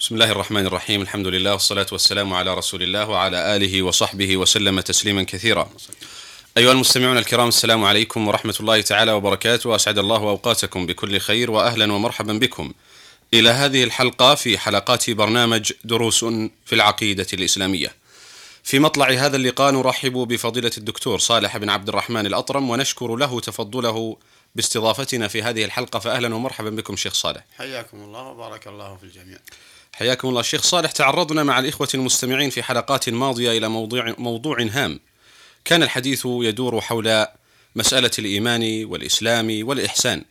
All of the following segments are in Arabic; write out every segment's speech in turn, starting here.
بسم الله الرحمن الرحيم الحمد لله والصلاة والسلام على رسول الله وعلى آله وصحبه وسلم تسليما كثيرا أيها المستمعون الكرام السلام عليكم ورحمة الله تعالى وبركاته وأسعد الله أوقاتكم بكل خير وأهلا ومرحبا بكم إلى هذه الحلقة في حلقات برنامج دروس في العقيدة الإسلامية في مطلع هذا اللقاء نرحب بفضيلة الدكتور صالح بن عبد الرحمن الأطرم ونشكر له تفضله باستضافتنا في هذه الحلقة فأهلا ومرحبا بكم شيخ صالح حياكم الله وبارك الله في الجميع حياكم الله الشيخ صالح تعرضنا مع الإخوة المستمعين في حلقات ماضية إلى موضوع, موضوع هام. كان الحديث يدور حول مسألة الإيمان والإسلام والإحسان.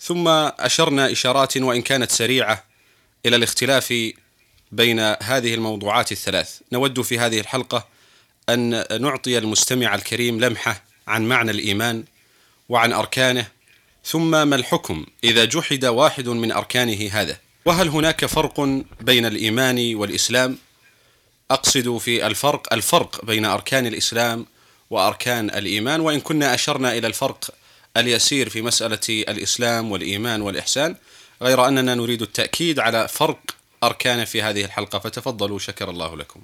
ثم أشرنا إشارات وإن كانت سريعة إلى الاختلاف بين هذه الموضوعات الثلاث. نود في هذه الحلقة أن نعطي المستمع الكريم لمحة عن معنى الإيمان وعن أركانه ثم ما الحكم إذا جحد واحد من أركانه هذا. وهل هناك فرق بين الإيمان والإسلام؟ أقصد في الفرق الفرق بين أركان الإسلام وأركان الإيمان وإن كنا أشرنا إلى الفرق اليسير في مسألة الإسلام والإيمان والإحسان غير أننا نريد التأكيد على فرق أركان في هذه الحلقة. فتفضلوا شكر الله لكم.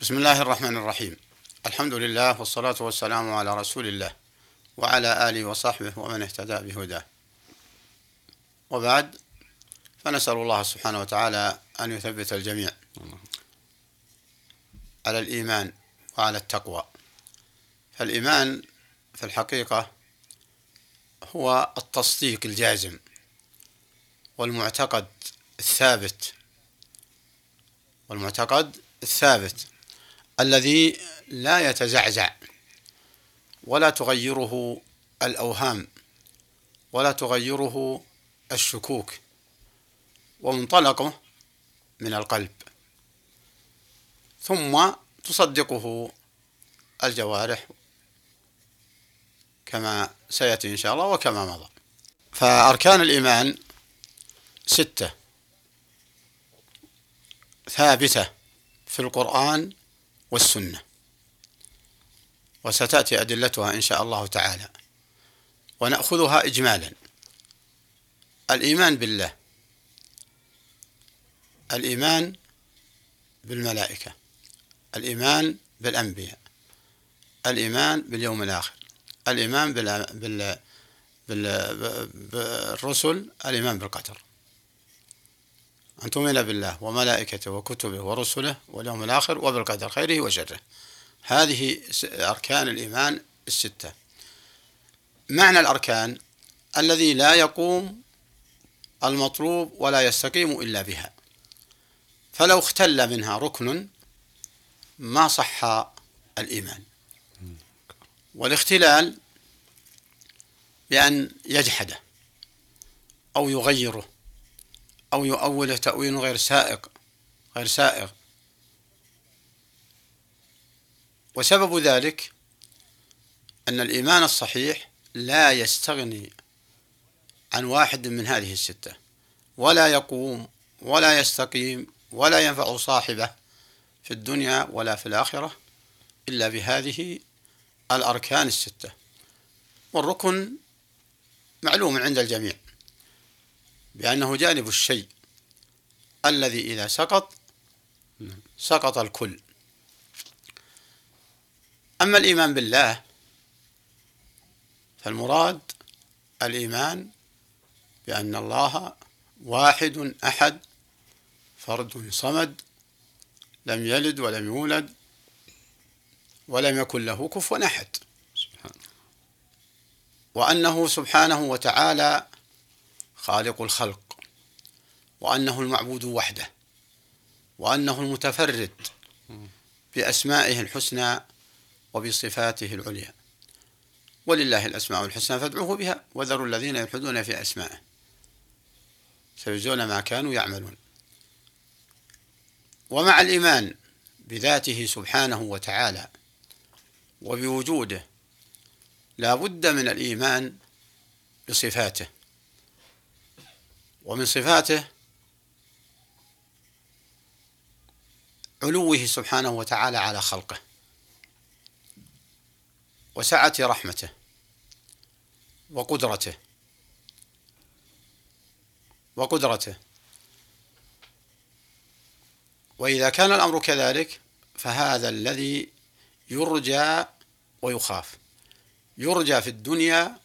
بسم الله الرحمن الرحيم. الحمد لله والصلاة والسلام على رسول الله وعلى آله وصحبه ومن اهتدى بهداه. وبعد فنسأل الله سبحانه وتعالى أن يثبت الجميع على الإيمان وعلى التقوى. فالإيمان في الحقيقة هو التصديق الجازم والمعتقد الثابت والمعتقد الثابت الذي لا يتزعزع ولا تغيره الأوهام ولا تغيره الشكوك. ومنطلقه من القلب. ثم تصدقه الجوارح كما سيأتي إن شاء الله وكما مضى. فأركان الإيمان ستة. ثابتة في القرآن والسنة. وستأتي أدلتها إن شاء الله تعالى. ونأخذها إجمالا. الإيمان بالله. الإيمان بالملائكة الإيمان بالأنبياء الإيمان باليوم الآخر الإيمان بال... بال... بال... بالرسل الإيمان بالقدر. أن تؤمن بالله وملائكته وكتبه ورسله واليوم الآخر وبالقدر خيره وشره. هذه أركان الإيمان الستة. معنى الأركان الذي لا يقوم المطلوب ولا يستقيم إلا بها. فلو اختل منها ركن ما صح الإيمان. والاختلال بأن يجحده أو يغيره أو يؤوله تأويل غير سائق غير سائغ. وسبب ذلك أن الإيمان الصحيح لا يستغني عن واحد من هذه الستة ولا يقوم ولا يستقيم ولا ينفع صاحبه في الدنيا ولا في الآخرة إلا بهذه الأركان الستة. والركن معلوم عند الجميع بأنه جانب الشيء الذي إذا سقط سقط الكل. أما الإيمان بالله فالمراد الإيمان بأن الله واحد أحد فرد صمد لم يلد ولم يولد ولم يكن له كفوا أحد. وأنه سبحانه وتعالى خالق الخلق وأنه المعبود وحده وأنه المتفرد بأسمائه الحسنى وبصفاته العليا. ولله الأسماء الحسنى فادعوه بها وذروا الذين يلحدون في أسمائه. سيجزون ما كانوا يعملون. ومع الإيمان بذاته سبحانه وتعالى وبوجوده لا بد من الإيمان بصفاته. ومن صفاته علوه سبحانه وتعالى على خلقه وسعة رحمته وقدرته وقدرته وإذا كان الأمر كذلك فهذا الذي يرجى ويخاف. يرجى في الدنيا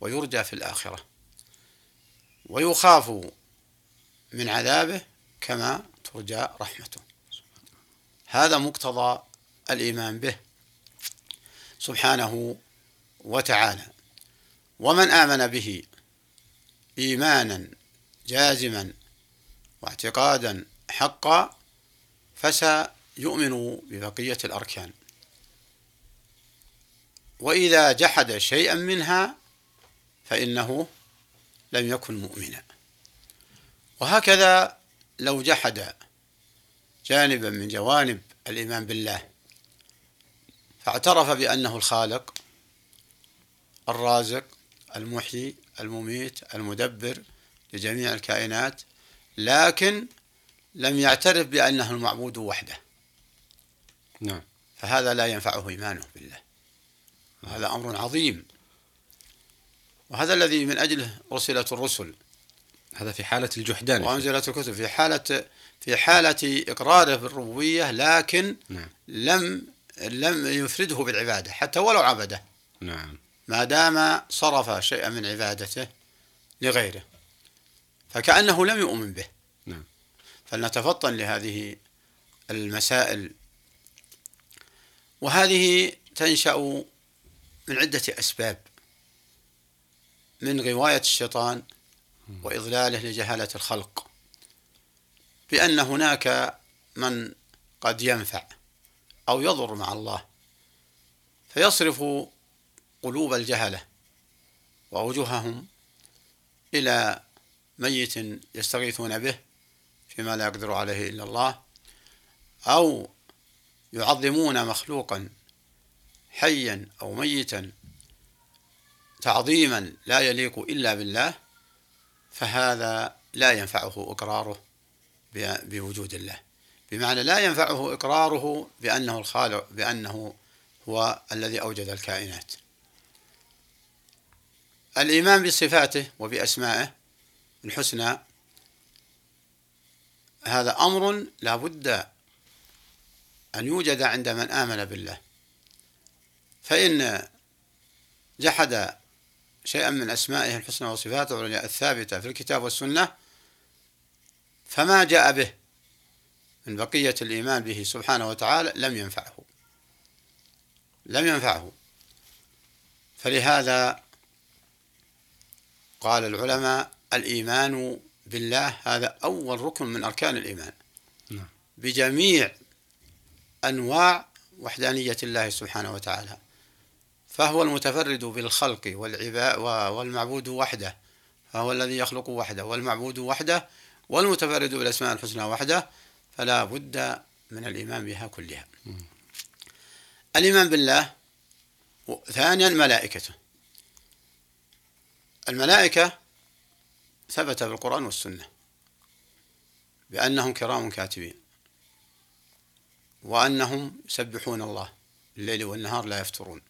ويرجى في الآخرة. ويخاف من عذابه كما ترجى رحمته. هذا مقتضى الإيمان به سبحانه وتعالى. ومن آمن به إيمانا جازما واعتقادا حقا فسيؤمن ببقية الأركان. وإذا جحد شيئا منها فإنه لم يكن مؤمنا. وهكذا لو جحد جانبا من جوانب الإيمان بالله فاعترف بأنه الخالق الرازق المحيي المميت المدبر لجميع الكائنات لكن لم يعترف بأنه المعبود وحده. نعم. فهذا لا ينفعه إيمانه بالله. هذا أمر عظيم. وهذا الذي من أجله أرسلت الرسل. هذا في حالة الجحدان. وأنزلت الكتب في حالة في حالة إقراره بالربوبية لكن نعم. لم لم يفرده بالعبادة حتى ولو عبده. نعم. ما دام صرف شيئا من عبادته لغيره. فكأنه لم يؤمن به. فلنتفطن لهذه المسائل. وهذه تنشأ من عدة أسباب. من غواية الشيطان وإضلاله لجهالة الخلق. بأن هناك من قد ينفع أو يضر مع الله فيصرف قلوب الجهلة وأوجههم إلى ميت يستغيثون به فيما لا يقدر عليه إلا الله أو يعظمون مخلوقا حيا أو ميتا تعظيما لا يليق إلا بالله فهذا لا ينفعه إقراره بوجود الله. بمعنى لا ينفعه إقراره بأنه الخالق بأنه هو الذي أوجد الكائنات. الإيمان بصفاته وبأسمائه الحسنى هذا أمر لا بد أن يوجد عند من آمن بالله. فإن جحد شيئا من أسمائه الحسنى وصفاته العليا الثابتة في الكتاب والسنة فما جاء به من بقية الإيمان به سبحانه وتعالى لم ينفعه. لم ينفعه. فلهذا قال العلماء الإيمان بالله هذا أول ركن من أركان الإيمان. نعم. بجميع أنواع وحدانية الله سبحانه وتعالى. فهو المتفرد بالخلق والعباء والمعبود وحده. فهو الذي يخلق وحده والمعبود وحده والمتفرد بالأسماء الحسنى وحده. فلا بد من الإيمان بها كلها. الإيمان بالله ثانيا ملائكته. الملائكة ثبت في القرآن والسنة بأنهم كرام كاتبين وأنهم يسبحون الله الليل والنهار لا يفترون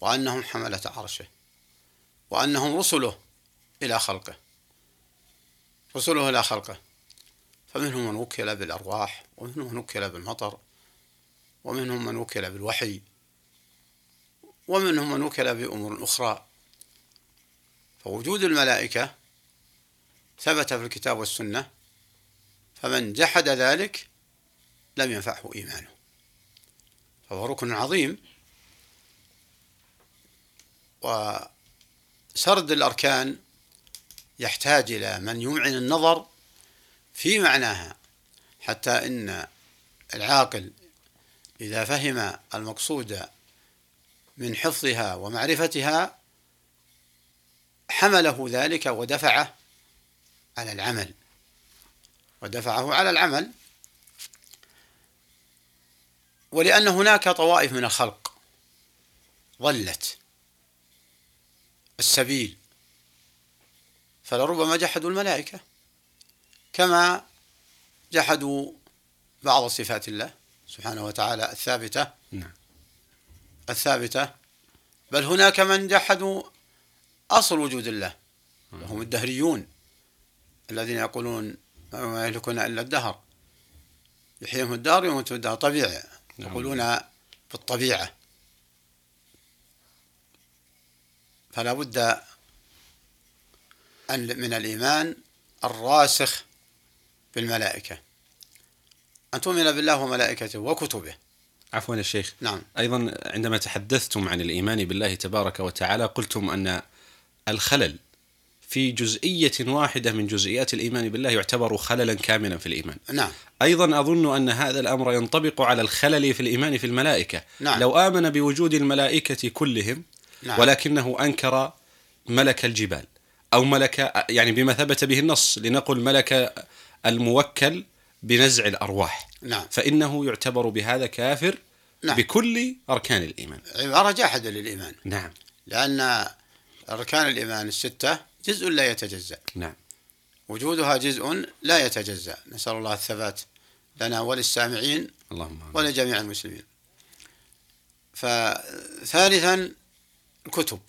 وأنهم حملة عرشه وأنهم رسله إلى خلقه رسله إلى خلقه فمنهم من وكل بالأرواح ومنهم من وكل بالمطر ومنهم من وكل بالوحي ومنهم من وكل بأمور أخرى فوجود الملائكة ثبت في الكتاب والسنة فمن جحد ذلك لم ينفعه إيمانه. فهو ركن عظيم. وسرد الأركان يحتاج إلى من يمعن النظر في معناها حتى إن العاقل إذا فهم المقصود من حفظها ومعرفتها حمله ذلك ودفعه على العمل. ودفعه على العمل. ولأن هناك طوائف من الخلق ضلت السبيل. فلربما جحدوا الملائكة. كما جحدوا بعض صفات الله سبحانه وتعالى الثابتة. نعم. الثابتة. بل هناك من جحدوا أصل وجود الله. وهم الدهريون. الذين يقولون ما يهلكنا إلا الدهر. يحييهم الدهر يموت الدهر. طبيعي. نعم. يقولون بالطبيعة فلا بد أن من الإيمان الراسخ بالملائكة. أن تؤمن بالله وملائكته وكتبه. عفوا يا شيخ. نعم. أيضا عندما تحدثتم عن الإيمان بالله تبارك وتعالى قلتم أن الخلل في جزئية واحدة من جزئيات الإيمان بالله يعتبر خللا كاملا في الإيمان. نعم. أيضا أظن أن هذا الأمر ينطبق على الخلل في الإيمان في الملائكة. نعم. لو آمن بوجود الملائكة كلهم نعم. ولكنه أنكر ملك الجبال أو ملك يعني بما ثبت به النص لنقل ملك الموكل بنزع الأرواح. نعم. فإنه يعتبر بهذا كافر نعم. بكل أركان الإيمان. عبارة جاحدة للإيمان. نعم. لأن أركان الإيمان الستة جزء لا يتجزأ. نعم. وجودها جزء لا يتجزأ. نسأل الله الثبات لنا وللسامعين اللهم. ولجميع المسلمين. فثالثا الكتب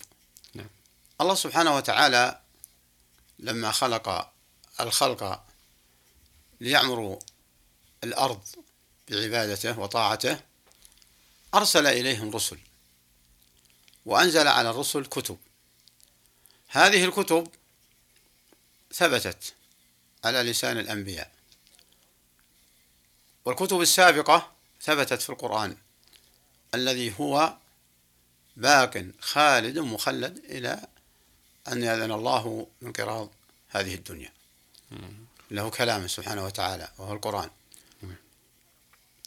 نعم. الله سبحانه وتعالى لما خلق الخلق ليعمروا الأرض بعبادته وطاعته أرسل إليهم رسل وأنزل على الرسل كتب. هذه الكتب ثبتت على لسان الأنبياء. والكتب السابقة ثبتت في القرآن الذي هو باق خالد مخلد إلى أن يأذن الله انقراض هذه الدنيا. له كلامه سبحانه وتعالى وهو القرآن.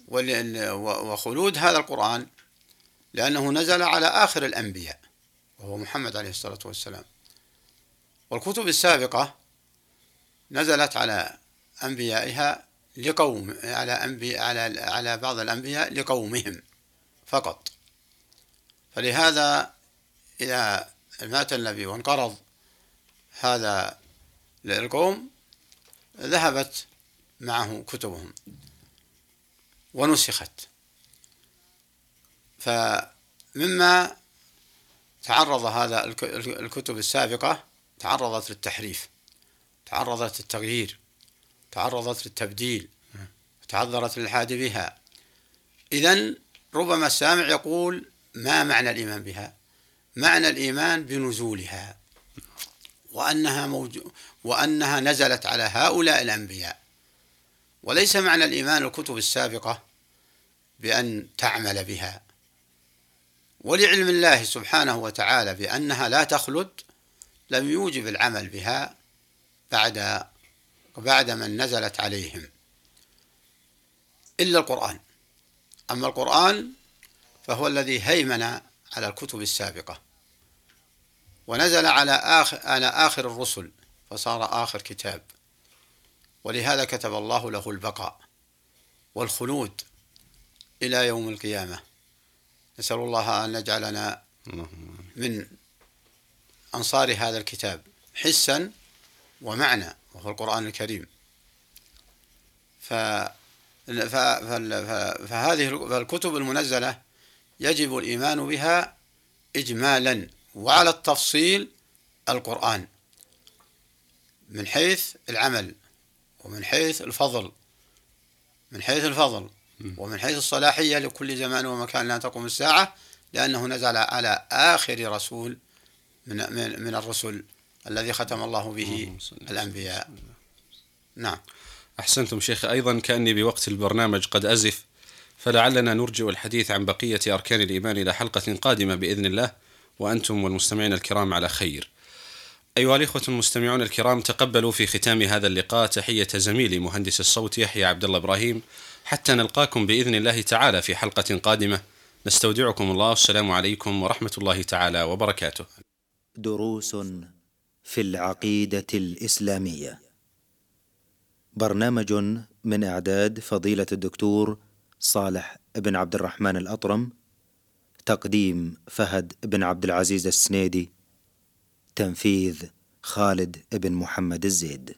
وخلود هذا القرآن لأنه نزل على آخر الأنبياء وهو محمد عليه الصلاة والسلام. والكتب السابقة نزلت على أنبيائها لقوم على أنبياء على على بعض الأنبياء لقومهم فقط. فلهذا إذا مات النبي وانقرض هذا القوم ذهبت معه كتبهم ونسخت. فمما تعرض هذا الك- الكتب السابقة تعرضت للتحريف تعرضت للتغيير تعرضت للتبديل تعذرت للحاد بها. إذا ربما السامع يقول ما معنى الإيمان بها؟ معنى الإيمان بنزولها. وأنها موجو وأنها نزلت على هؤلاء الأنبياء. وليس معنى الإيمان الكتب السابقة بأن تعمل بها. ولعلم الله سبحانه وتعالى بأنها لا تخلد لم يوجب العمل بها بعد بعد من نزلت عليهم. إلا القرآن. أما القرآن فهو الذي هيمن على الكتب السابقة. ونزل على آخر, على آخر الرسل فصار آخر كتاب. ولهذا كتب الله له البقاء والخلود إلى يوم القيامة. نسأل الله أن يجعلنا من أنصار هذا الكتاب حسا ومعنى وهو القرآن الكريم. ف فهذه الكتب المنزلة يجب الإيمان بها إجمالا وعلى التفصيل القرآن من حيث العمل ومن حيث الفضل من حيث الفضل ومن حيث الصلاحية لكل زمان ومكان لا تقوم الساعة لأنه نزل على آخر رسول من من, من الرسل الذي ختم الله به. الأنبياء. نعم. أحسنتم شيخ أيضا كأني بوقت البرنامج قد أزف فلعلنا نرجئ الحديث عن بقية أركان الإيمان إلى حلقة قادمة بإذن الله وأنتم والمستمعين الكرام على خير. أيها الإخوة المستمعون الكرام تقبلوا في ختام هذا اللقاء تحية زميلي مهندس الصوت يحيى عبد الله إبراهيم حتى نلقاكم بإذن الله تعالى في حلقة قادمة. نستودعكم الله والسلام عليكم ورحمة الله تعالى وبركاته. دروس في العقيدة الإسلامية. برنامج من إعداد فضيلة الدكتور صالح بن عبد الرحمن الأطرم تقديم فهد بن عبد العزيز السنيدي تنفيذ خالد بن محمد الزيد.